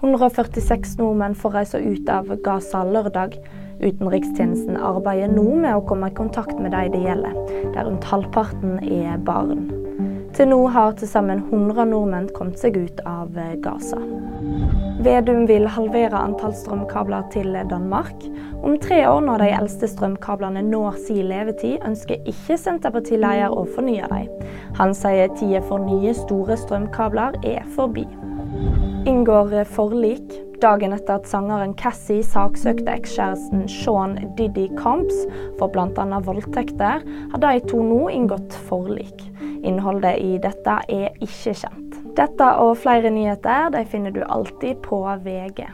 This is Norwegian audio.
146 nordmenn får reise ut av Gaza lørdag. Utenrikstjenesten arbeider nå med å komme i kontakt med de det gjelder, der rundt halvparten er barn. Til nå har til sammen 100 nordmenn kommet seg ut av Gaza. Vedum vil halvere antall strømkabler til Danmark. Om tre år, når de eldste strømkablene når sin levetid, ønsker ikke Senterpartileder å fornye dem. Han sier tida for nye, store strømkabler er forbi inngår forlik. Dagen etter at sangeren Cassie saksøkte ekskjæresten Sean Diddy Camps for bl.a. voldtekter, har de to nå inngått forlik. Innholdet i dette er ikke kjent. Dette og flere nyheter de finner du alltid på VG.